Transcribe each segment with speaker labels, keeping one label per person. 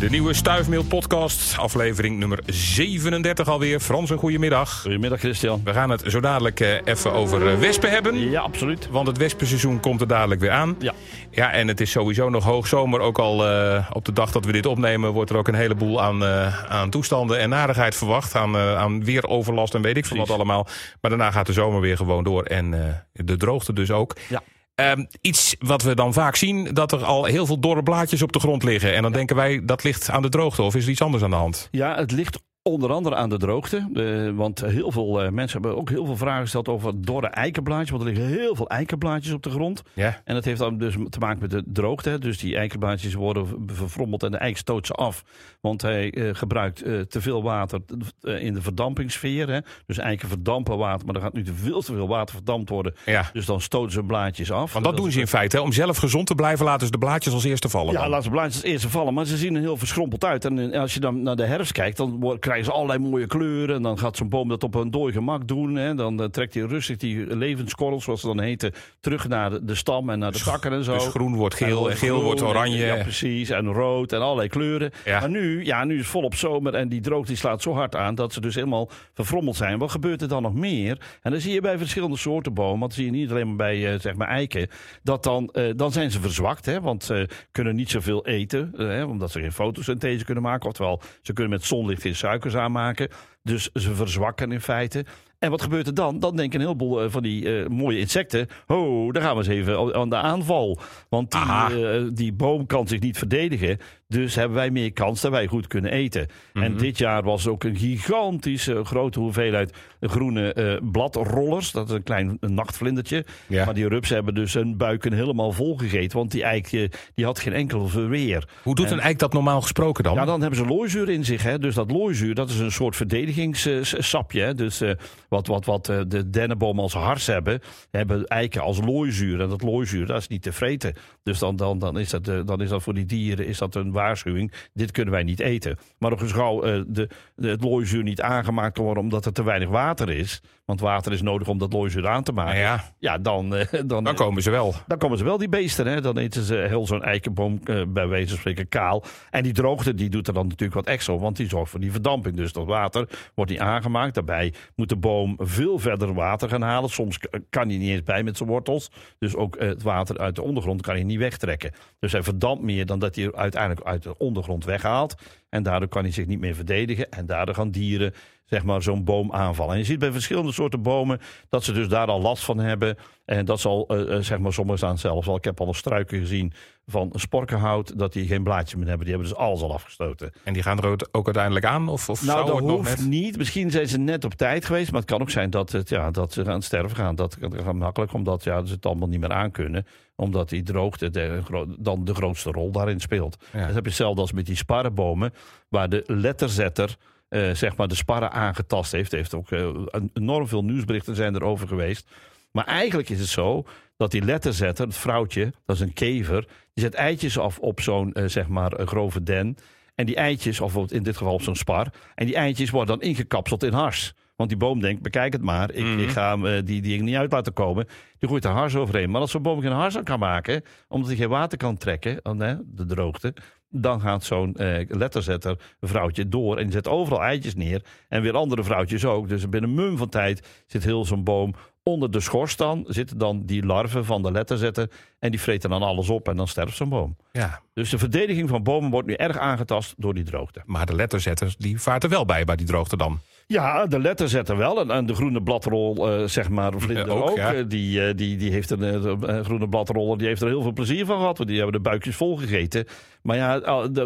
Speaker 1: De nieuwe Stuifmeel podcast, aflevering nummer 37 alweer. Frans, een goedemiddag.
Speaker 2: Goedemiddag Christian.
Speaker 1: We gaan het zo dadelijk eh, even over eh, wespen hebben.
Speaker 2: Ja, absoluut.
Speaker 1: Want het wespenseizoen komt er dadelijk weer aan.
Speaker 2: Ja.
Speaker 1: Ja, en het is sowieso nog hoogzomer. Ook al eh, op de dag dat we dit opnemen... wordt er ook een heleboel aan, aan toestanden en narigheid verwacht. Aan, aan weeroverlast en weet ik veel wat allemaal. Maar daarna gaat de zomer weer gewoon door. En de droogte dus ook.
Speaker 2: Ja.
Speaker 1: Ehm, iets wat we dan vaak zien, dat er al heel veel dorre blaadjes op de grond liggen. En dan denken wij, dat ligt aan de droogte. Of is er iets anders aan de hand?
Speaker 2: Ja, het ligt onder andere aan de droogte. Eh, want heel veel eh, mensen hebben ook heel veel vragen gesteld over dorre eikenblaadjes. Want er liggen heel veel eikenblaadjes op de grond.
Speaker 1: Ja.
Speaker 2: En dat heeft dan dus te maken met de droogte. Dus die eikenblaadjes worden verfrommeld en de eik stoot ze af. Want hij eh, gebruikt te veel water in de verdampingsfeer. Hè. Dus eiken verdampen water, maar er gaat nu te veel te veel water verdampt worden.
Speaker 1: Ja.
Speaker 2: Dus dan stoten ze blaadjes af.
Speaker 1: Want dat doen ze in feite. Hè? Om zelf gezond te blijven, laten ze de blaadjes als eerste vallen.
Speaker 2: Ja,
Speaker 1: dan.
Speaker 2: laat ze blaadjes als eerste vallen. Maar ze zien er heel verschrompeld uit. En als je dan naar de herfst kijkt, dan wo- krijgen ze allerlei mooie kleuren. En dan gaat zo'n boom dat op een dooi gemak doen. Hè. Dan eh, trekt hij rustig die levenskorrels, zoals ze dan heten, terug naar de, de stam en naar de takken en zo.
Speaker 1: Dus groen wordt geel en geel wordt
Speaker 2: en-
Speaker 1: oranje.
Speaker 2: Ja, precies. En rood en allerlei kleuren.
Speaker 1: Ja.
Speaker 2: Maar nu, ja, nu is het volop zomer en die droogte die slaat zo hard aan dat ze dus helemaal verfrommeld zijn. Wat gebeurt er dan nog meer? En dan zie je bij verschillende soorten bomen, want dat zie je niet alleen maar bij eh, zeg maar eiken, dat dan, eh, dan zijn ze verzwakt, hè, want ze kunnen niet zoveel eten, hè, omdat ze geen fotosynthese kunnen maken. Oftewel, ze kunnen met zonlicht geen aanmaken. Dus ze verzwakken in feite. En wat gebeurt er dan? Dan denken een heleboel eh, van die eh, mooie insecten... oh, daar gaan we eens even aan de aanval. Want die, eh, die boom kan zich niet verdedigen. Dus hebben wij meer kans dat wij goed kunnen eten. En dit jaar was ook een gigantische grote hoeveelheid groene eh, bladrollers. Dat is een klein een nachtvlindertje.
Speaker 1: Ja.
Speaker 2: Maar die rupsen hebben dus hun buiken helemaal volgegeten. Want die eik die had geen enkel verweer.
Speaker 1: Hoe doet een eik dat normaal gesproken dan?
Speaker 2: Ja, dan hebben ze looizuur in zich. Hè. Dus dat looizuur, dat is een soort verdedigingssapje. Hè. Dus wat, wat, wat eh, de dennenbomen als hars hebben, hebben eiken als looizuur. En dat looizuur, dat is niet te vreten. Dus dan, dan, dan, is, dat, eh, dan is dat voor die dieren is dat een waarschuwing. Dit kunnen wij niet eten. Maar nog eens gauw eh, de, de, het looizuur niet aangemaakt kan worden omdat er te weinig water is. Want water is nodig om dat looizuur aan te maken.
Speaker 1: Ja,
Speaker 2: Ja, dan, dan,
Speaker 1: dan komen ze wel.
Speaker 2: dan komen ze wel, die beesten. Hè? Dan eten ze heel zo'n eikenboom, bij wijze van spreken, kaal. En die droogte die doet er dan natuurlijk wat extra want die zorgt voor die verdamping. Dus dat water wordt niet aangemaakt. Daarbij moet de boom veel verder water gaan halen. Soms kan hij niet eens bij met zijn wortels. Dus ook eh, het water uit de ondergrond kan hij niet wegtrekken. Dus hij verdampt meer dan dat hij uiteindelijk uit de ondergrond weghaalt. En daardoor kan hij zich niet meer verdedigen. En daardoor gaan dieren zeg maar, zo'n boom aanvallen. En je ziet bij verschillende soorten bomen dat ze dus daar al last van hebben. En dat zal, eh, zeg maar, sommigen staan zelfs al. Ik heb al een struiken gezien van sporkenhout, dat die geen blaadje meer hebben. Die hebben dus alles al afgestoten.
Speaker 1: En die gaan er ook- uiteindelijk aan? Of, of
Speaker 2: Nou,
Speaker 1: zou
Speaker 2: dat
Speaker 1: het nog
Speaker 2: hoeft
Speaker 1: net?
Speaker 2: niet. Misschien zijn ze net op tijd geweest. Maar het kan ook zijn dat, het, ja, dat ze gaan sterven gaan. Dat gaat makkelijk, omdat ja, ze het allemaal niet meer aankunnen. Omdat die droogte de, dan de grootste rol daarin speelt.
Speaker 1: Ja.
Speaker 2: Dat heb je hetzelfde als met die sparrenbomen. Waar de letterzetter eh, zeg maar de sparren aangetast heeft. heeft ook eh, enorm veel nieuwsberichten zijn erover geweest. Maar eigenlijk is het zo dat die letterzetter, het vrouwtje, dat is een kever, die zet eitjes af op zo'n eh, zeg maar eh, grove den. En die eitjes, of in dit geval op zo'n spar, en die eitjes worden dan ingekapseld in hars. Want die boom denkt, bekijk het maar, ik,
Speaker 1: Mhm.
Speaker 2: ik ga hem, eh, die, die ik niet uit laten komen. Die gooit er hars overheen. Maar als zo'n boom geen hars aan kan maken, omdat hij geen water kan trekken, dan, hè, de droogte, dan gaat zo'n eh, letterzetter vrouwtje door en die zet overal eitjes neer. En weer andere vrouwtjes ook. Dus binnen een mum van tijd zit heel zo'n boom onder de schors dan, zitten dan die larven van de letterzetter en die vreten dan alles op en dan sterft zo'n boom.
Speaker 1: Ja,
Speaker 2: Dus de verdediging van bomen wordt nu erg aangetast door die droogte.
Speaker 1: maar de letterzetters die vaart er wel bij, bij die droogte dan.
Speaker 2: Ja, de letterzetter wel. En, en de groene bladrol, eh, zeg maar, vlinder
Speaker 1: ook,
Speaker 2: ook.
Speaker 1: ja.
Speaker 2: Eh, Die, eh, die, die heeft een een groene bladroller, die heeft er heel veel plezier van gehad. Want die hebben de buikjes vol gegeten. Maar ja,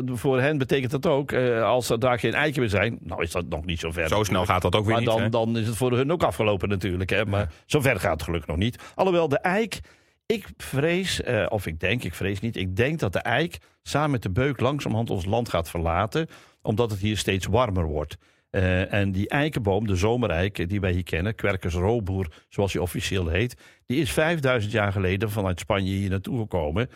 Speaker 2: voor hen betekent dat ook, als er daar geen eiken meer zijn, nou is dat nog niet zo ver.
Speaker 1: Zo snel gaat dat ook weer
Speaker 2: Maar
Speaker 1: niet.
Speaker 2: dan,
Speaker 1: hè?
Speaker 2: dan is het voor hun ook afgelopen natuurlijk. Hè? Maar zover gaat het gelukkig nog niet. Alhoewel de eik, ik vrees, of ik denk, ik vrees niet. Ik denk dat de eik samen met de beuk langzamerhand ons land gaat verlaten. Omdat het hier steeds warmer wordt. Eh, en die eikenboom, de zomereik die wij hier kennen, Quercus roboer, zoals hij officieel heet, die is 5000 jaar geleden vanuit Spanje hier naartoe gekomen.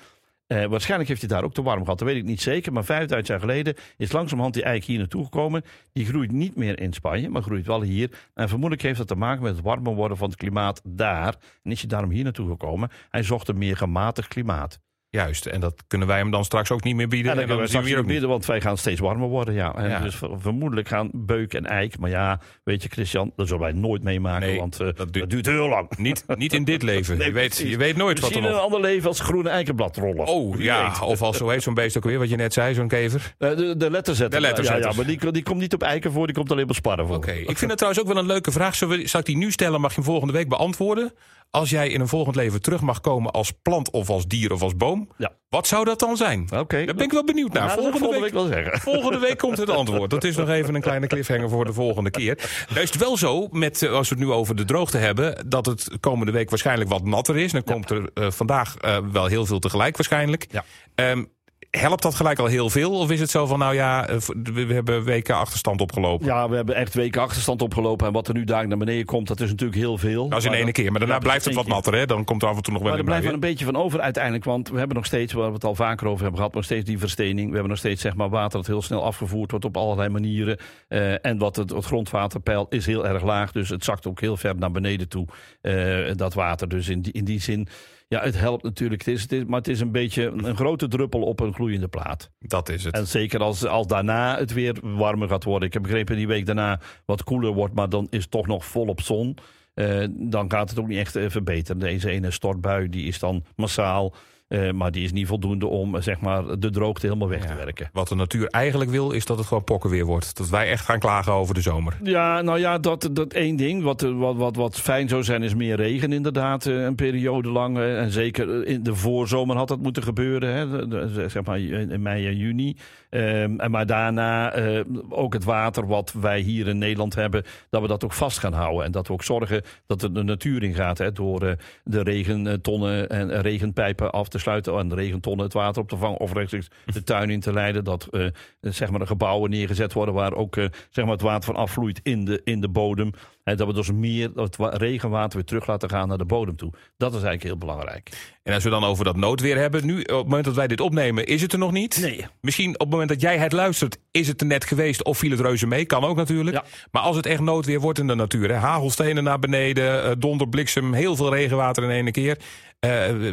Speaker 2: Eh, waarschijnlijk heeft hij daar ook te warm gehad, dat weet ik niet zeker. Maar 5000 jaar geleden is langzamerhand die eik hier naartoe gekomen. Die groeit niet meer in Spanje, maar groeit wel hier. En vermoedelijk heeft dat te maken met het warmer worden van het klimaat daar. En is hij daarom hier naartoe gekomen. Hij zocht een meer gematigd klimaat.
Speaker 1: Juist, en dat kunnen wij hem dan straks ook niet meer bieden.
Speaker 2: Kunnen we straks
Speaker 1: ook niet.
Speaker 2: bieden, want wij gaan steeds warmer worden. Ja. En
Speaker 1: Ja.
Speaker 2: Dus ver- vermoedelijk gaan beuk en eik. Maar ja, weet je, Christian, dat zullen wij nooit meemaken.
Speaker 1: Nee,
Speaker 2: want eh,
Speaker 1: dat
Speaker 2: dat,
Speaker 1: duurt-
Speaker 2: heel lang.
Speaker 1: Niet, niet in dit leven.
Speaker 2: Nee,
Speaker 1: je, weet, je weet nooit wat er
Speaker 2: Misschien in een
Speaker 1: nog...
Speaker 2: ander leven als groene eikenbladroller.
Speaker 1: Oh ja,
Speaker 2: weet.
Speaker 1: of als zo heet zo'n beest ook weer, wat je net zei, zo'n kever.
Speaker 2: Eh, de, de letterzetter.
Speaker 1: De letterzetter.
Speaker 2: Ja, ja, maar die, die komt niet op eiken voor, die komt alleen op sparren voor.
Speaker 1: Oké, ik vind het trouwens ook wel een leuke vraag. Zal ik die nu stellen? Mag je hem volgende week beantwoorden? Als jij in een volgend leven terug mag komen als plant of als dier of als boom,
Speaker 2: Ja.
Speaker 1: wat zou dat dan zijn?
Speaker 2: Oké.
Speaker 1: Daar ben ik wel benieuwd naar.
Speaker 2: Ja,
Speaker 1: volgende, week,
Speaker 2: wel zeggen.
Speaker 1: volgende week komt het antwoord. Dat is nog even een kleine cliffhanger voor de volgende keer. Nou is het wel zo, met, eh, als we het nu over de droogte hebben... dat het komende week waarschijnlijk wat natter is. Dan komt er eh, vandaag eh, wel heel veel tegelijk waarschijnlijk.
Speaker 2: Ja.
Speaker 1: Ehm, helpt dat gelijk al heel veel? Of is het zo van, nou ja, eh, we hebben weken achterstand opgelopen?
Speaker 2: Ja, we hebben echt weken achterstand opgelopen. En wat er nu daar naar beneden komt, dat is natuurlijk heel veel.
Speaker 1: Dat is in één keer. Maar daarna
Speaker 2: Ja,
Speaker 1: blijft het wat natter. Hè? Dan komt er af en toe nog wel
Speaker 2: Maar er blijft
Speaker 1: in.
Speaker 2: een beetje van over uiteindelijk. Want we hebben nog steeds, waar we het al vaker over hebben gehad, nog steeds die verstening. We hebben nog steeds zeg maar, water dat heel snel afgevoerd wordt op allerlei manieren. Eh, en wat het, het grondwaterpeil is heel erg laag. Dus het zakt ook heel ver naar beneden toe. eh, dat water. Dus in die, in die zin, ja, het helpt natuurlijk. Het is, het is, maar het is een beetje een grote druppel op een gloeiende plaat.
Speaker 1: Dat is het.
Speaker 2: En zeker als, als daarna het weer warmer gaat worden. Ik heb begrepen die week daarna wat koeler wordt, maar dan is het toch nog volop zon. Eh, dan gaat het ook niet echt verbeteren. Deze ene stortbui die is dan massaal. Eh, maar die is niet voldoende om zeg maar, de droogte helemaal weg te werken.
Speaker 1: Wat de natuur eigenlijk wil, is dat het gewoon pokken weer wordt. Dat wij echt gaan klagen over de zomer.
Speaker 2: Ja, nou ja, dat, dat één ding. Wat, eh, wat, wat, wat fijn zou zijn, is meer regen inderdaad. eh, Een periode lang. En zeker in de voorzomer had dat moeten gebeuren. Hè, zeg maar in mei en juni. Ehm, en maar daarna eh, ook het water wat wij hier in Nederland hebben. Dat we dat ook vast gaan houden. En dat we ook zorgen dat er de natuur in gaat. Hè, door eh, de regentonnen en regenpijpen af te sluiten. En de regentonnen het water op te vangen. Of rechtstreeks de tuin in te leiden. Dat eh, zeg maar de gebouwen neergezet worden waar ook zeg maar het water van afvloeit in de, in de bodem. En dat we dus meer het wa- regenwater weer terug laten gaan naar de bodem toe. Dat is eigenlijk heel belangrijk.
Speaker 1: En als we dan over dat noodweer hebben. Nu, op het moment dat wij dit opnemen, is het er nog niet.
Speaker 2: Nee.
Speaker 1: Misschien op het moment dat jij het luistert, is het er net geweest. Of viel het reuze mee. Kan ook natuurlijk.
Speaker 2: Ja.
Speaker 1: Maar als het echt noodweer wordt in de natuur. Hè, hagelstenen naar beneden, eh, donder, bliksem, heel veel regenwater in één keer. eh,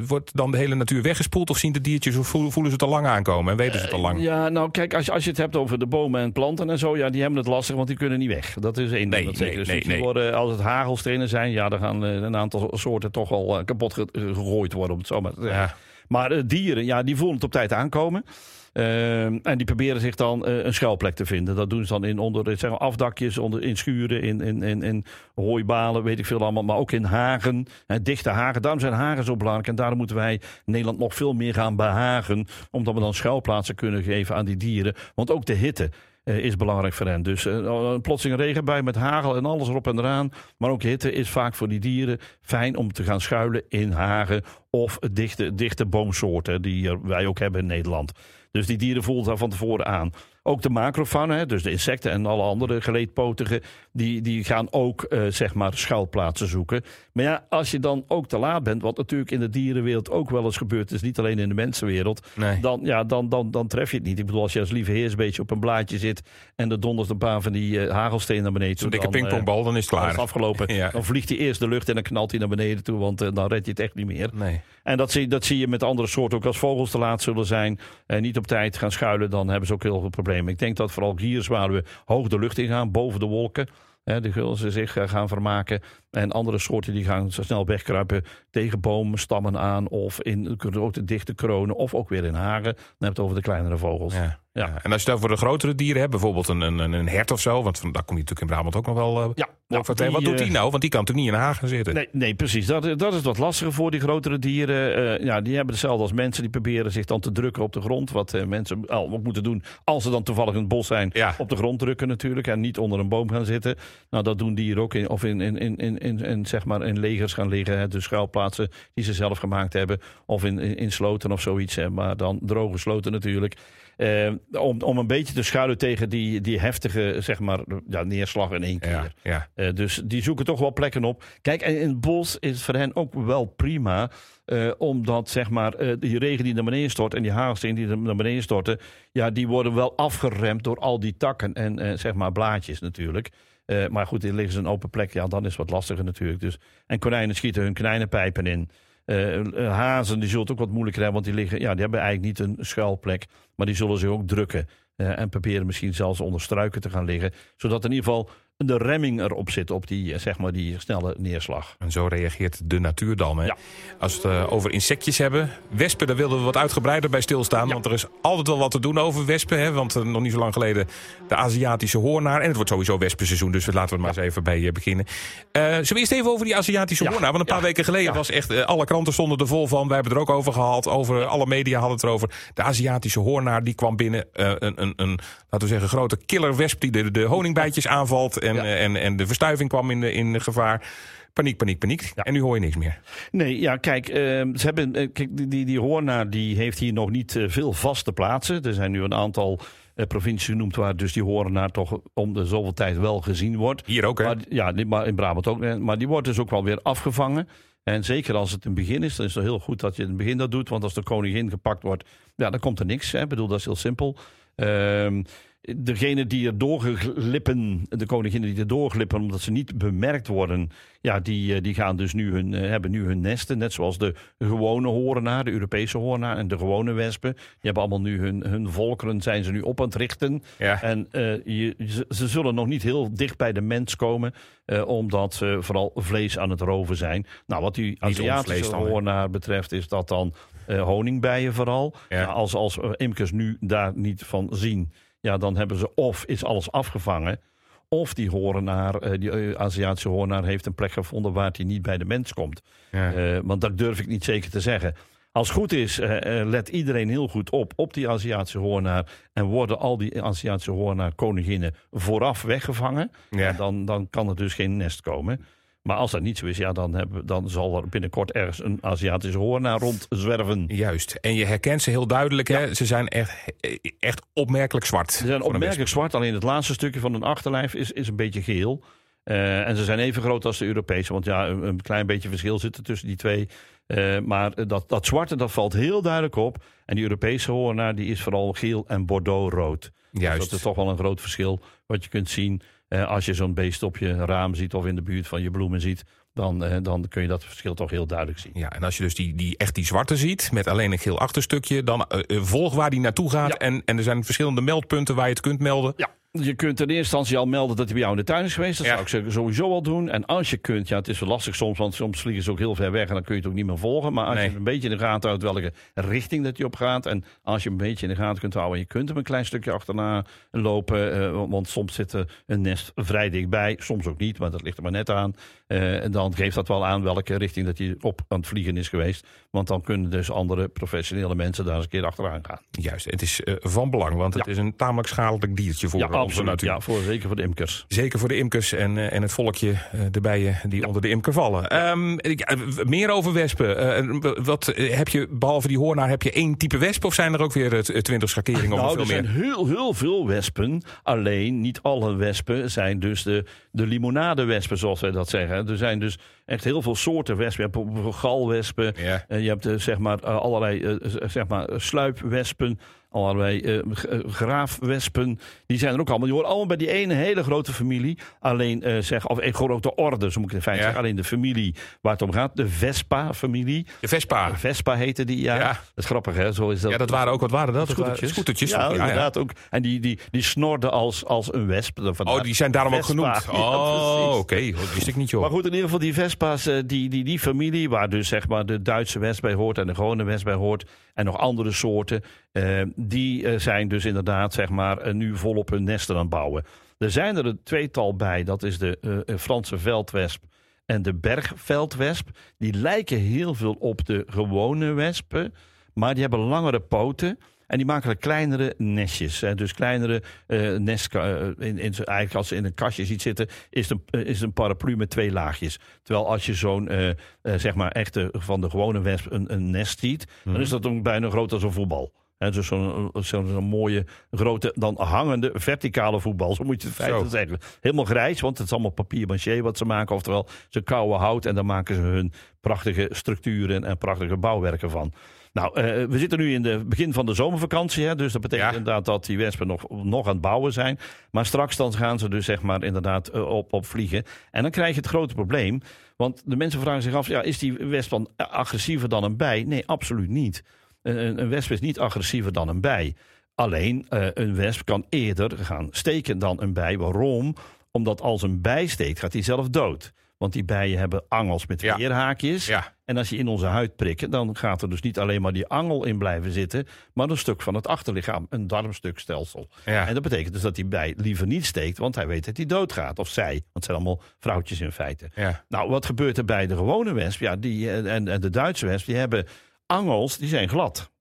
Speaker 1: wordt dan de hele natuur weggespoeld? Of zien de diertjes, of voelen, ze het al lang aankomen? En weten ze het al lang?
Speaker 2: Ja, nou kijk, als je, als je het hebt over de bomen en planten en zo, ja, die hebben het lastig, want die kunnen niet weg. Dat is één ding
Speaker 1: nee, nee,
Speaker 2: Dus die worden, als het hagelstenen zijn, ja, dan gaan eh, een aantal soorten toch al eh, kapot ge- gegooid worden, om het zo maar te zeggen.
Speaker 1: Ja.
Speaker 2: Maar eh, dieren, ja, die voelen het op tijd aankomen. Ehm, en die proberen zich dan eh, een schuilplek te vinden. Dat doen ze dan in onder zeg maar, afdakjes, onder, in schuren, in, in, in, hooibalen, weet ik veel allemaal. Maar ook in hagen, hè, dichte hagen. Daarom zijn hagen zo belangrijk. En daarom moeten wij Nederland nog veel meer gaan behagen. Omdat we dan schuilplaatsen kunnen geven aan die dieren. Want ook de hitte eh, is belangrijk voor hen. Dus eh, een plotseling regenbui met hagel en alles erop en eraan. Maar ook hitte is vaak voor die dieren fijn om te gaan schuilen in hagen of dichte, dichte boomsoorten die wij ook hebben in Nederland. Dus die dieren voelen daar van tevoren aan. Ook de macrofauna, hè, dus de insecten en alle andere geleedpotigen, die, die gaan ook eh, zeg maar schuilplaatsen zoeken. Maar ja, als je dan ook te laat bent, wat natuurlijk in de dierenwereld ook wel eens gebeurt, is niet alleen in de mensenwereld,
Speaker 1: Nee.
Speaker 2: dan, ja, dan, dan, dan tref je het niet. Ik bedoel, als je als lieve heersbeetje op een blaadje zit en er dondert een paar van die eh, hagelstenen naar beneden
Speaker 1: Zo'n dikke
Speaker 2: dan, eh,
Speaker 1: pingpongbal, dan is het
Speaker 2: dan is
Speaker 1: klaar.
Speaker 2: afgelopen.
Speaker 1: Ja.
Speaker 2: Dan vliegt hij eerst de lucht en dan knalt hij naar beneden toe, want dan red je het echt niet meer.
Speaker 1: Nee.
Speaker 2: En dat zie, dat zie je met andere soorten ook als vogels te laat zullen zijn. En niet op tijd gaan schuilen, dan hebben ze ook heel veel problemen. Ik denk dat vooral gierzwaluwen hoog de lucht ingaan, boven de wolken. Hè, de gullen ze zich eh, gaan vermaken. En andere soorten die gaan zo snel wegkruipen tegen bomen, stammen aan. Of in de dichte kronen. Of ook weer in hagen. Dan heb je het over de kleinere vogels.
Speaker 1: Ja.
Speaker 2: Ja.
Speaker 1: Ja. En als je dan voor de grotere dieren hebt, bijvoorbeeld een, een, een hert of zo, want daar kom je natuurlijk in Brabant ook nog wel. eh,
Speaker 2: Ja, nou,
Speaker 1: wat, doet die
Speaker 2: eh,
Speaker 1: nou? Want die kan natuurlijk niet in Hagen zitten.
Speaker 2: Nee, nee precies. Dat, dat is wat lastiger voor die grotere dieren. Eh, ja, die hebben hetzelfde als mensen. Die proberen zich dan te drukken op de grond. Wat mensen al ook moeten doen als ze dan toevallig in het bos zijn.
Speaker 1: Ja.
Speaker 2: Op de grond drukken natuurlijk. En niet onder een boom gaan zitten. Nou, dat doen dieren ook. In, of in, in, in, in, in, in, zeg maar in legers gaan liggen. Hè, dus schuilplaatsen die ze zelf gemaakt hebben. Of in, in, in sloten of zoiets. Hè, maar dan droge sloten natuurlijk. Eh, om, om een beetje te schuilen tegen die, die heftige zeg maar, ja, neerslag in één keer.
Speaker 1: Ja, ja.
Speaker 2: Eh, dus die zoeken toch wel plekken op. Kijk, en in het bos is het voor hen ook wel prima. eh, omdat zeg maar, eh, die regen die naar beneden stort en die hagelsteen die naar beneden storten. Ja, die worden wel afgeremd door al die takken en eh, zeg maar blaadjes natuurlijk. Eh, maar goed, in liggen ze een open plek. Ja, dan is het wat lastiger natuurlijk. Dus, en konijnen schieten hun konijnenpijpen in. Eh, eh, hazen die zullen het ook wat moeilijker hebben, want die, liggen, ja, die hebben eigenlijk niet een schuilplek. Maar die zullen zich ook drukken. en proberen misschien zelfs onder struiken te gaan liggen. Zodat in ieder geval de remming erop zit op die, eh, zeg maar, die snelle neerslag.
Speaker 1: En zo reageert de natuur dan. Hè?
Speaker 2: Ja.
Speaker 1: Als we het eh, over insectjes hebben. Wespen, daar wilden we wat uitgebreider bij stilstaan. Want er is altijd wel wat te doen over wespen. Hè? Want eh, nog niet zo lang geleden de Aziatische hoornaar. En het wordt sowieso wespenseizoen, dus laten we er maar eens even bij beginnen. Zullen we eerst even over die Aziatische hoornaar? Want een paar weken geleden was echt... alle kranten stonden er vol van. Wij hebben het er ook over gehad. Over, Alle media hadden het erover. De Aziatische hoornaar die kwam binnen. een, een, een, laten we zeggen, grote killerwesp die de, de honingbijtjes aanvalt. En,
Speaker 2: Ja.
Speaker 1: eh, en, en de verstuiving kwam in, in gevaar. Paniek, paniek, paniek. En nu hoor je niks meer.
Speaker 2: Nee, ja, kijk, eh, ze hebben, eh, kijk die, die, die hoornaar die heeft hier nog niet eh, veel vaste plaatsen. Er zijn nu een aantal provincies genoemd waar dus die hoornaar toch om de zoveel tijd wel gezien wordt.
Speaker 1: Hier ook, hè?
Speaker 2: Maar, ja, maar in Brabant ook. Maar die wordt dus ook wel weer afgevangen. En zeker als het een begin is, dan is het heel goed dat je in het begin dat doet. Want als de koningin gepakt wordt, ja, dan komt er niks. Hè. Ik bedoel, dat is heel simpel. Ehm degene die er doorglippen, de koninginnen die er doorglippen omdat ze niet bemerkt worden, ja, die, eh, die gaan dus nu hun, eh, hebben nu hun nesten. Net zoals de gewone horenaar, de Europese horenaar en de gewone wespen. Die hebben allemaal nu hun, hun volkeren, zijn ze nu op aan het richten.
Speaker 1: Ja.
Speaker 2: En eh, je, ze, ze zullen nog niet heel dicht bij de mens komen, omdat ze vooral vlees aan het roven zijn. Nou, wat die Aziatische hoornaar betreft, is dat dan eh, honingbijen vooral.
Speaker 1: Ja.
Speaker 2: Ja, als, als imkers nu daar niet van zien, ja, dan hebben ze of is alles afgevangen. Of die hoornaar, eh, die eh, Aziatische hoornaar, heeft een plek gevonden waar hij niet bij de mens komt.
Speaker 1: Ja.
Speaker 2: Eh, want dat durf ik niet zeker te zeggen. Als het goed is, let iedereen heel goed op op die Aziatische hoornaar. En worden al die Aziatische hoornaar koninginnen vooraf weggevangen.
Speaker 1: Ja.
Speaker 2: En dan, dan kan er dus geen nest komen. Maar als dat niet zo is, ja, dan, hebben, dan zal er binnenkort ergens een Aziatische hoornaar rondzwerven.
Speaker 1: Juist. En je herkent ze heel duidelijk. Hè? Ze zijn echt, echt opmerkelijk zwart.
Speaker 2: Ze zijn opmerkelijk zwart, alleen het laatste stukje van hun achterlijf is, is een beetje geel. Eh, en ze zijn even groot als de Europese, want ja, een, een klein beetje verschil zit er tussen die twee. Eh, maar dat, dat zwarte, dat valt heel duidelijk op. En die Europese hoornaar, die is vooral geel en bordeaux-rood. Dus
Speaker 1: Juist.
Speaker 2: dat is toch wel een groot verschil wat je kunt zien. Eh, als je zo'n beest op je raam ziet of in de buurt van je bloemen ziet, dan, eh, dan kun je dat verschil toch heel duidelijk zien.
Speaker 1: Ja, en als je dus die, die, echt die zwarte ziet, met alleen een geel achterstukje, dan eh, volg waar die naartoe gaat.
Speaker 2: Ja.
Speaker 1: En, en er zijn verschillende meldpunten waar je het kunt melden.
Speaker 2: Ja, je kunt in eerste instantie al melden dat hij bij jou in de tuin is geweest. Dat
Speaker 1: Ja.
Speaker 2: zou ik sowieso al doen. En als je kunt, ja, het is wel lastig soms, want soms vliegen ze ook heel ver weg en dan kun je het ook niet meer volgen. Maar als
Speaker 1: Nee.
Speaker 2: je een beetje in de gaten houdt welke richting dat hij op gaat. En als je een beetje in de gaten kunt houden, je kunt hem een klein stukje achterna lopen. eh, want soms zit er een nest vrij dichtbij, soms ook niet, maar dat ligt er maar net aan. Eh, en dan geeft dat wel aan welke richting dat hij op aan het vliegen is geweest. Want dan kunnen dus andere professionele mensen daar eens een keer achteraan gaan.
Speaker 1: Juist, het is eh, van belang, want het
Speaker 2: Ja.
Speaker 1: is een tamelijk schadelijk diertje voor
Speaker 2: ja, absoluut. Ja, voor, zeker voor de imkers.
Speaker 1: Zeker voor de imkers en, eh, en het volkje, eh, de bijen die onder de imker vallen. Ehm, eh, meer over wespen. Wat heb je, behalve die hoornaar, heb je één type wesp of zijn er ook weer twintig schakeringen of
Speaker 2: Nou,
Speaker 1: veel
Speaker 2: er zijn heel, heel veel wespen. Alleen niet alle wespen zijn dus de, de limonadewespen, zoals wij dat zeggen. Er zijn dus echt heel veel soorten wespen. Je hebt galwespen.
Speaker 1: Ja.
Speaker 2: Je hebt zeg maar, allerlei zeg maar, sluipwespen. Allerlei eh, g- eh, graafwespen. Die zijn er ook allemaal. Die horen allemaal bij die ene hele grote familie. Alleen eh, zeg, of een grote orde, zo moet ik in feite
Speaker 1: Ja.
Speaker 2: zeggen. Alleen de familie waar het om gaat. De Vespa-familie.
Speaker 1: De Vespa.
Speaker 2: Vespa heette die, ja.
Speaker 1: Ja.
Speaker 2: Dat is grappig, hè? Zo is dat.
Speaker 1: Ja, dat waren ook, wat waren dat?
Speaker 2: Scootertjes.
Speaker 1: Scootertjes.
Speaker 2: Ja,
Speaker 1: ja.
Speaker 2: inderdaad ook. En die, die, die snorden als, als een wesp. Vandaar
Speaker 1: Oh, die zijn daarom ook genoemd. Oh, oké.
Speaker 2: precies.
Speaker 1: Dat wist ik niet, joh.
Speaker 2: Maar goed, in ieder geval die Vespa's, die, die, die familie, waar dus zeg maar de Duitse wesp bij hoort en de gewone wesp bij hoort, en nog andere soorten, die eh, zijn dus inderdaad zeg maar eh, nu volop hun nesten aan het bouwen. Er zijn er een tweetal bij, dat is de eh, Franse veldwesp en de bergveldwesp. Die lijken heel veel op de gewone wespen, maar die hebben langere poten. En die maken er kleinere nestjes. Hè. Dus kleinere eh nest. in, eigenlijk als ze in een kastje ziet zitten, is het een, is een paraplu met twee laagjes. Terwijl als je zo'n, zeg maar, echte van de gewone wesp een, een nest ziet, dan is dat ook bijna groot als een voetbal. Dus zo'n zo'n mooie, grote, dan hangende, verticale voetbal. Zo moet je het in feite
Speaker 1: Zo.
Speaker 2: zeggen. Helemaal grijs, want het is allemaal papier maché wat ze maken. Oftewel, ze kouwen hout en dan maken ze hun prachtige structuren en prachtige bouwwerken van. Nou, eh, we zitten nu in het begin van de zomervakantie. Hè, dus dat betekent
Speaker 1: Ja.
Speaker 2: inderdaad dat die wespen nog, nog aan het bouwen zijn. Maar straks dan gaan ze dus zeg maar inderdaad eh, op, op vliegen. En dan krijg je het grote probleem. Want de mensen vragen zich af, ja, is die wesp dan agressiever dan een bij? Nee, absoluut niet. Een, een- wesp is niet agressiever dan een bij. Alleen, eh, een wesp kan eerder gaan steken dan een bij. Waarom? Omdat als een bij steekt, gaat hij zelf dood. Want die bijen hebben angels met
Speaker 1: Ja.
Speaker 2: weerhaakjes.
Speaker 1: Ja.
Speaker 2: En als je in onze huid prikken, dan gaat er dus niet alleen maar die angel in blijven zitten, maar een stuk van het achterlichaam, een darmstukstelsel.
Speaker 1: Ja.
Speaker 2: En dat betekent dus dat die bij liever niet steekt, want hij weet dat hij doodgaat. Of zij, want het zijn allemaal vrouwtjes in feite. Nou, wat gebeurt er bij de gewone wesp? Ja, die, eh, en, en de Duitse wesp, die hebben angels, die zijn glad.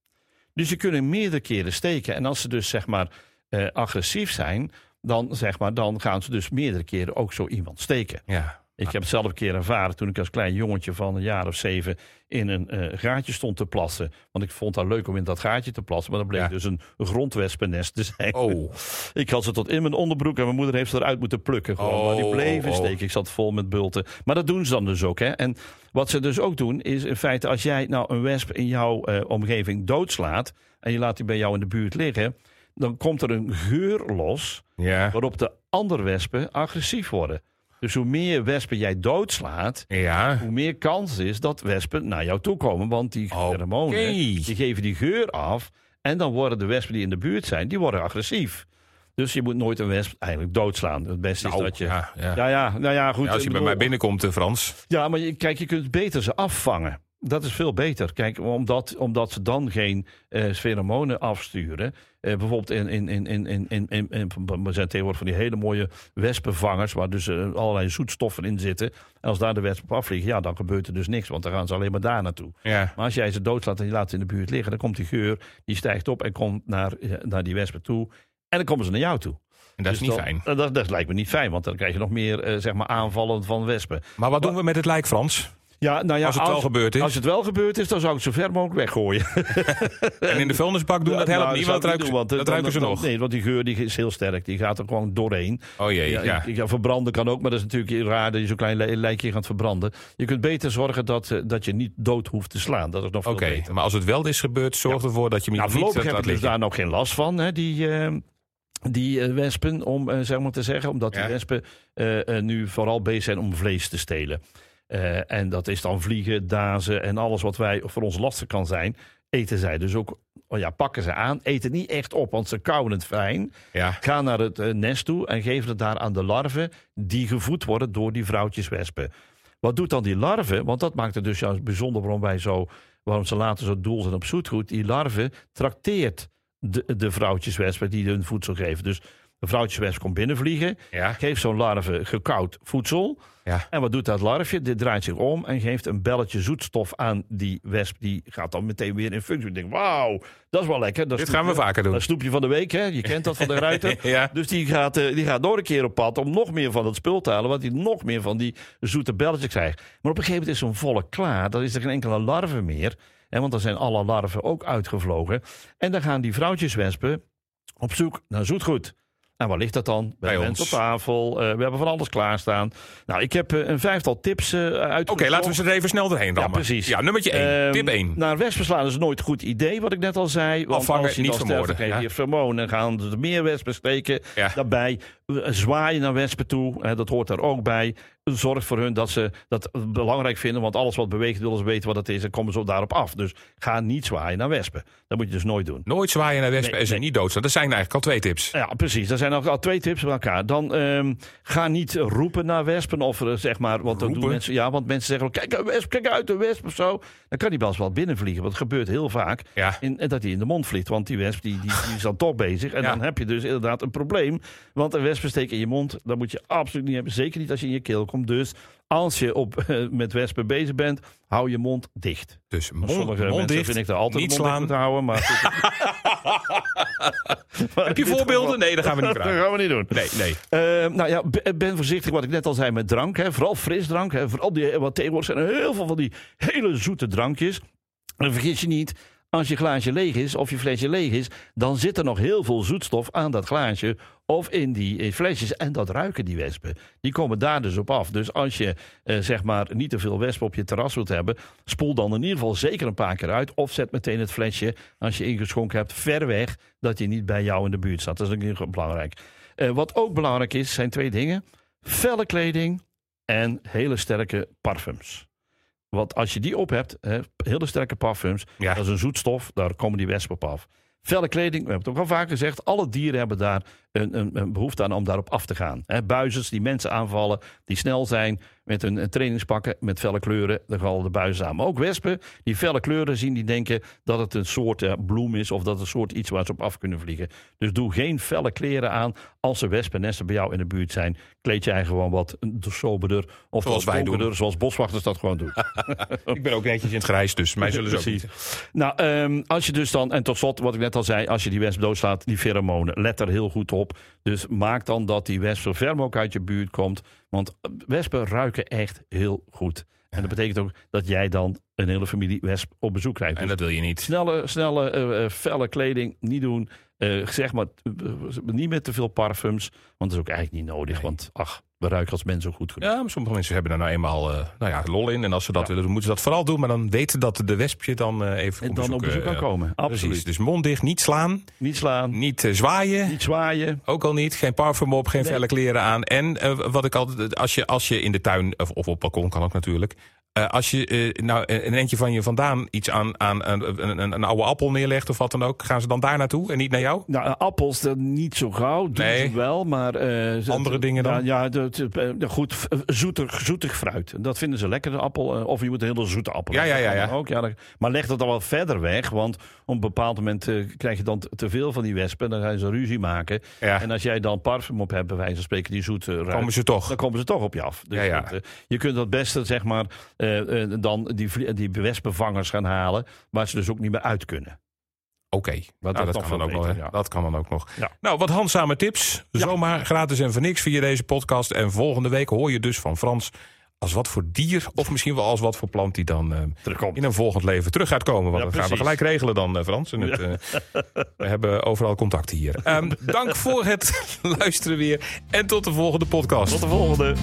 Speaker 2: Dus ze kunnen meerdere keren steken. En als ze dus zeg maar eh, agressief zijn, dan, zeg maar, dan gaan ze dus meerdere keren ook zo iemand steken.
Speaker 1: Ja.
Speaker 2: Ik heb het zelf een keer ervaren toen ik als klein jongetje van een jaar of zeven in een eh, gaatje stond te plassen. Want ik vond het leuk om in dat gaatje te plassen. Maar dat bleek
Speaker 1: Ja.
Speaker 2: dus een grondwespennest te zijn.
Speaker 1: Oh.
Speaker 2: Ik had ze tot in mijn onderbroek en mijn moeder heeft ze eruit moeten plukken. Gewoon. maar die
Speaker 1: Oh,
Speaker 2: bleven
Speaker 1: oh.
Speaker 2: steken. Ik zat vol met bulten. Maar dat doen ze dan dus ook. Hè. En wat ze dus ook doen is in feite als jij nou een wesp in jouw eh, omgeving doodslaat. En je laat die bij jou in de buurt liggen. Dan komt er een geur los
Speaker 1: Ja.
Speaker 2: waarop de andere wespen agressief worden. Dus hoe meer wespen jij doodslaat,
Speaker 1: Ja.
Speaker 2: hoe meer kans is dat wespen naar jou toe komen. Want die
Speaker 1: Oké.
Speaker 2: pheromonen, die geven die geur af. En dan worden de wespen die in de buurt zijn, die worden agressief. Dus je moet nooit een wesp eigenlijk doodslaan. Het beste
Speaker 1: Nou,
Speaker 2: is dat je...
Speaker 1: ja, ja.
Speaker 2: Ja, ja, nou ja, goed.
Speaker 1: Ja, als je bij mij binnenkomt, eh, Frans.
Speaker 2: Ja, maar je, kijk, je kunt beter ze afvangen. Dat is veel beter. Kijk, omdat, omdat ze dan geen pheromonen afsturen. Eh, bijvoorbeeld in, in, in, in, in, in, in, in- er zijn tegenwoordig van die hele mooie wespenvangers... waar dus eh, allerlei zoetstoffen in zitten. En als daar de wespen op afvliegen, ja, dan gebeurt er dus niks. Want dan gaan ze alleen maar daar naartoe.
Speaker 1: Ja.
Speaker 2: Maar als jij ze doodslaat en je laat ze in de buurt liggen... dan komt die geur, die stijgt op en komt naar, eh, naar die wespen toe. En dan komen ze naar jou toe.
Speaker 1: En dat is
Speaker 2: Dus
Speaker 1: niet
Speaker 2: dan-
Speaker 1: fijn.
Speaker 2: Dat, dat lijkt me niet fijn, want dan krijg je nog meer zeg maar aanvallen van wespen.
Speaker 1: Maar wat doen we met het lijk, Frans?
Speaker 2: Ja, nou ja,
Speaker 1: Als het wel gebeurd is?
Speaker 2: Als het wel gebeurd is, dan zou ik het zo ver mogelijk weggooien.
Speaker 1: En in de vuilnisbak doen, dat helpt
Speaker 2: Nou,
Speaker 1: niet, want
Speaker 2: doen, want, eh,
Speaker 1: dat
Speaker 2: dan-
Speaker 1: ruiken ze
Speaker 2: dan-
Speaker 1: nog.
Speaker 2: Nee, want die geur die is heel sterk. Die gaat er gewoon doorheen.
Speaker 1: Oh jee, ja.
Speaker 2: Ja, ja, verbranden kan ook, maar dat is natuurlijk raar dat je zo'n klein li- lijkje gaat verbranden. Je kunt beter zorgen dat, eh, dat je niet dood hoeft te slaan. Dat is nog veel
Speaker 1: Oké,
Speaker 2: beter.
Speaker 1: maar als het wel is gebeurd, zorg ervoor dat je hem
Speaker 2: Nou,
Speaker 1: niet
Speaker 2: voorlopig
Speaker 1: eh,
Speaker 2: heb ik dus daar nog geen last van, hè, die, eh, die eh, wespen, om eh, zeg maar te zeggen. Omdat
Speaker 1: Ja.
Speaker 2: die wespen eh, eh, nu vooral bezig zijn om vlees te stelen. Eh, en dat is dan vliegen, dazen en alles wat wij voor ons lastig kan zijn. Eten zij dus ook, oh ja, pakken ze aan. Eten niet echt op, want ze kauwen het fijn.
Speaker 1: Ja.
Speaker 2: Gaan naar het eh, nest toe en geven het daar aan de larven die gevoed worden door die vrouwtjeswespen. Wat doet dan die larve? Want dat maakt het dus juist bijzonder waarom wij zo, waarom ze later zo doel zijn op zoetgoed. Die larve trakteert de, de vrouwtjeswespen die hun voedsel geven. Dus de vrouwtjeswesp komt binnenvliegen,
Speaker 1: Ja.
Speaker 2: geeft zo'n larve gekoud voedsel.
Speaker 1: Ja.
Speaker 2: En wat doet dat larfje? Dit draait zich om en geeft een belletje zoetstof aan die wesp. Die gaat dan meteen weer in functie. Ik denk, wauw, dat is wel lekker. Dat
Speaker 1: Dit
Speaker 2: snoepje-
Speaker 1: gaan we vaker doen.
Speaker 2: Dat snoepje van de week, hè? je kent dat van de ruiter.
Speaker 1: Ja.
Speaker 2: Dus die gaat, eh, die gaat nog een keer op pad om nog meer van het spul te halen. Want hij nog meer van die zoete belletjes krijgt. Maar op een gegeven moment is zo'n volk klaar. Dan is er geen enkele larve meer. Hè, want dan zijn alle larven ook uitgevlogen. En dan gaan die vrouwtjeswespen op zoek naar zoetgoed. En waar ligt dat dan?
Speaker 1: Bij ons.
Speaker 2: op tafel. Eh, we hebben van alles klaarstaan. Nou, ik heb eh, een vijftal tips eh uit.
Speaker 1: Oké, laten we ze er even snel doorheen rammen.
Speaker 2: precies.
Speaker 1: Ja, nummertje 1.
Speaker 2: Ehm,
Speaker 1: Tip 1.
Speaker 2: Naar wespen slaan is nooit een goed idee, wat ik net al zei. Want
Speaker 1: Afvangen,
Speaker 2: als je
Speaker 1: niet vermoorden,
Speaker 2: krijg je
Speaker 1: ja.
Speaker 2: en gaan er meer wespen steken.
Speaker 1: Ja.
Speaker 2: Daarbij zwaaien naar wespen toe, dat hoort daar ook bij. Zorg voor hun dat ze dat belangrijk vinden, want alles wat beweegt willen ze weten wat het is en komen ze daarop af. Dus ga niet zwaaien naar wespen. Dat moet je dus nooit doen.
Speaker 1: Nooit zwaaien naar wespen
Speaker 2: Nee,
Speaker 1: en ze
Speaker 2: nee.
Speaker 1: niet doodstaan. Dat zijn eigenlijk al twee tips.
Speaker 2: Ja, precies. Er zijn al twee tips bij elkaar. Dan ehm, ga niet roepen naar wespen. Of eh, zeg maar, want dan doen mensen. Ja, want mensen zeggen: kijk, een wesp, kijk uit, een wesp of zo. Dan kan die wel eens wel binnenvliegen. Want het gebeurt heel vaak.
Speaker 1: Ja.
Speaker 2: In, en dat hij in de mond vliegt. Want die wesp die, die, die is dan toch bezig. En
Speaker 1: Ja.
Speaker 2: dan heb je dus inderdaad een probleem. Want een wespen steekt in je mond. Dat moet je absoluut niet hebben. Zeker niet als je in je keel komt. Dus als je op, eh, met wespen bezig bent, hou je mond dicht.
Speaker 1: Dus mond,
Speaker 2: Sommige
Speaker 1: mond
Speaker 2: mensen
Speaker 1: dicht,
Speaker 2: vind ik er altijd
Speaker 1: niet
Speaker 2: mond moeten houden. Maar
Speaker 1: Heb je voorbeelden?
Speaker 2: geval-
Speaker 1: Nee, dat gaan we niet
Speaker 2: Dat
Speaker 1: vragen.
Speaker 2: gaan we niet doen.
Speaker 1: Nee, nee.
Speaker 2: Eh, nou ja, be- ben voorzichtig wat ik net al zei met drank. Hè. Vooral frisdrank. Hè. Vooral die, wat tegenwoordig zijn er heel veel van die hele zoete drankjes. En vergis je niet, als je glaasje leeg is of je flesje leeg is, dan zit er nog heel veel zoetstof aan dat glaasje of in die eh, flesjes. En dat ruiken die wespen. Die komen daar dus op af. Dus als je eh, zeg maar niet te veel wespen op je terras wilt hebben, spoel dan in ieder geval zeker een paar keer uit. Of zet meteen het flesje, als je ingeschonken hebt, ver weg, dat hij niet bij jou in de buurt staat. Dat is ook belangrijk. Eh, wat ook belangrijk is, zijn twee dingen: felle kleding en hele sterke parfums. Want als je die op hebt, hè, hele sterke parfums,
Speaker 1: Ja.
Speaker 2: dat is een zoetstof, daar komen die wespen op af. Felle kleding, we hebben het ook al vaker gezegd, alle dieren hebben daar een, een, een behoefte aan om daarop af te gaan. Hè, buizers die mensen aanvallen, die snel zijn met hun eh, trainingspakken, met felle kleuren, dan vallen de buizen aan. Maar ook wespen die felle kleuren zien, die denken dat het een soort eh, bloem is of dat het een soort iets waar ze op af kunnen vliegen. Dus doe geen felle kleren aan als er wespennesten bij jou in de buurt zijn. Kleed jij gewoon wat soberder of
Speaker 1: Zoals
Speaker 2: wat
Speaker 1: wij doen.
Speaker 2: zoals boswachters dat gewoon doen.
Speaker 1: Ik ben ook netjes in het grijs, dus mij zullen ze ook niet.
Speaker 2: Nou, ehm, als je dus dan, en tot slot, wat ik net al zei, als je die wesp doodslaat, die pheromonen, let er heel goed op. Dus maak dan dat die wesp zo ver mogelijk uit je buurt komt. Want wespen ruiken echt heel goed. En dat betekent ook dat jij dan een hele familie wesp op bezoek krijgt.
Speaker 1: En
Speaker 2: Dus
Speaker 1: dat wil je niet.
Speaker 2: snelle, snelle eh, eh, felle kleding niet doen. Eh, zeg maar, niet met te veel parfums. Want dat is ook eigenlijk niet nodig. Want ach, we ruiken als mensen goed genoeg.
Speaker 1: Ja, maar sommige mensen hebben daar nou eenmaal eh, nou ja, lol in. En als ze dat
Speaker 2: Ja.
Speaker 1: willen, doen, moeten ze dat vooral doen. Maar dan weten dat de wespje dan eh, even
Speaker 2: En dan op bezoek kan
Speaker 1: eh,
Speaker 2: komen.
Speaker 1: Precies.
Speaker 2: Absoluut.
Speaker 1: Dus mond dicht, niet slaan,
Speaker 2: Niet slaan,
Speaker 1: niet zwaaien.
Speaker 2: niet zwaaien.
Speaker 1: Ook al niet. Geen parfum op, geen
Speaker 2: Nee.
Speaker 1: felle kleren aan. En eh, wat ik altijd, als je, als je in de tuin, of, of op balkon kan ook natuurlijk. Eh, als je eh, nou een eentje van je vandaan iets aan, aan een, een, een, oude appel neerlegt of wat dan ook, gaan ze dan daar naartoe en niet naar jou?
Speaker 2: Nou, eh, appels dat niet zo gauw, doen
Speaker 1: Nee.
Speaker 2: ze wel, maar... eh,
Speaker 1: Andere dingen dan?
Speaker 2: Ja, eh, goed, zoetig, zoetig fruit. Dat vinden ze lekker, de appel. eh, Of je moet een hele zoete appel
Speaker 1: Ja, ja, ja, ja.
Speaker 2: Ook, ja dat- maar leg dat dan wel verder weg, want op een bepaald moment eh, krijg je dan te veel van die wespen. Dan gaan ze ruzie maken.
Speaker 1: Ja.
Speaker 2: En als jij dan parfum op hebt, bij wijze van spreken, die zoete ruik,
Speaker 1: Komen ze toch?
Speaker 2: dan komen ze toch op je af. Dus
Speaker 1: Ja, ja.
Speaker 2: eh, je kunt dat beste, zeg maar, eh, eh, dan die, die wespenvangers gaan halen, waar ze dus ook niet meer uit kunnen.
Speaker 1: Oké, nou,
Speaker 2: dat
Speaker 1: kan dan ook nog,
Speaker 2: ja.
Speaker 1: dat kan dan ook nog.
Speaker 2: Ja.
Speaker 1: Nou, wat handzame tips.
Speaker 2: Ja.
Speaker 1: Zomaar gratis en voor niks via deze podcast. En volgende week hoor je dus van Frans als wat voor dier... of misschien wel als wat voor plant die dan eh,
Speaker 2: Terugkomt.
Speaker 1: in een volgend leven terug gaat komen. Want
Speaker 2: Ja,
Speaker 1: dat gaan we gelijk regelen dan, eh, Frans. En het, eh, we hebben overal contact hier. Ehm, dank voor het luisteren weer. En tot de volgende podcast.
Speaker 2: Tot de volgende.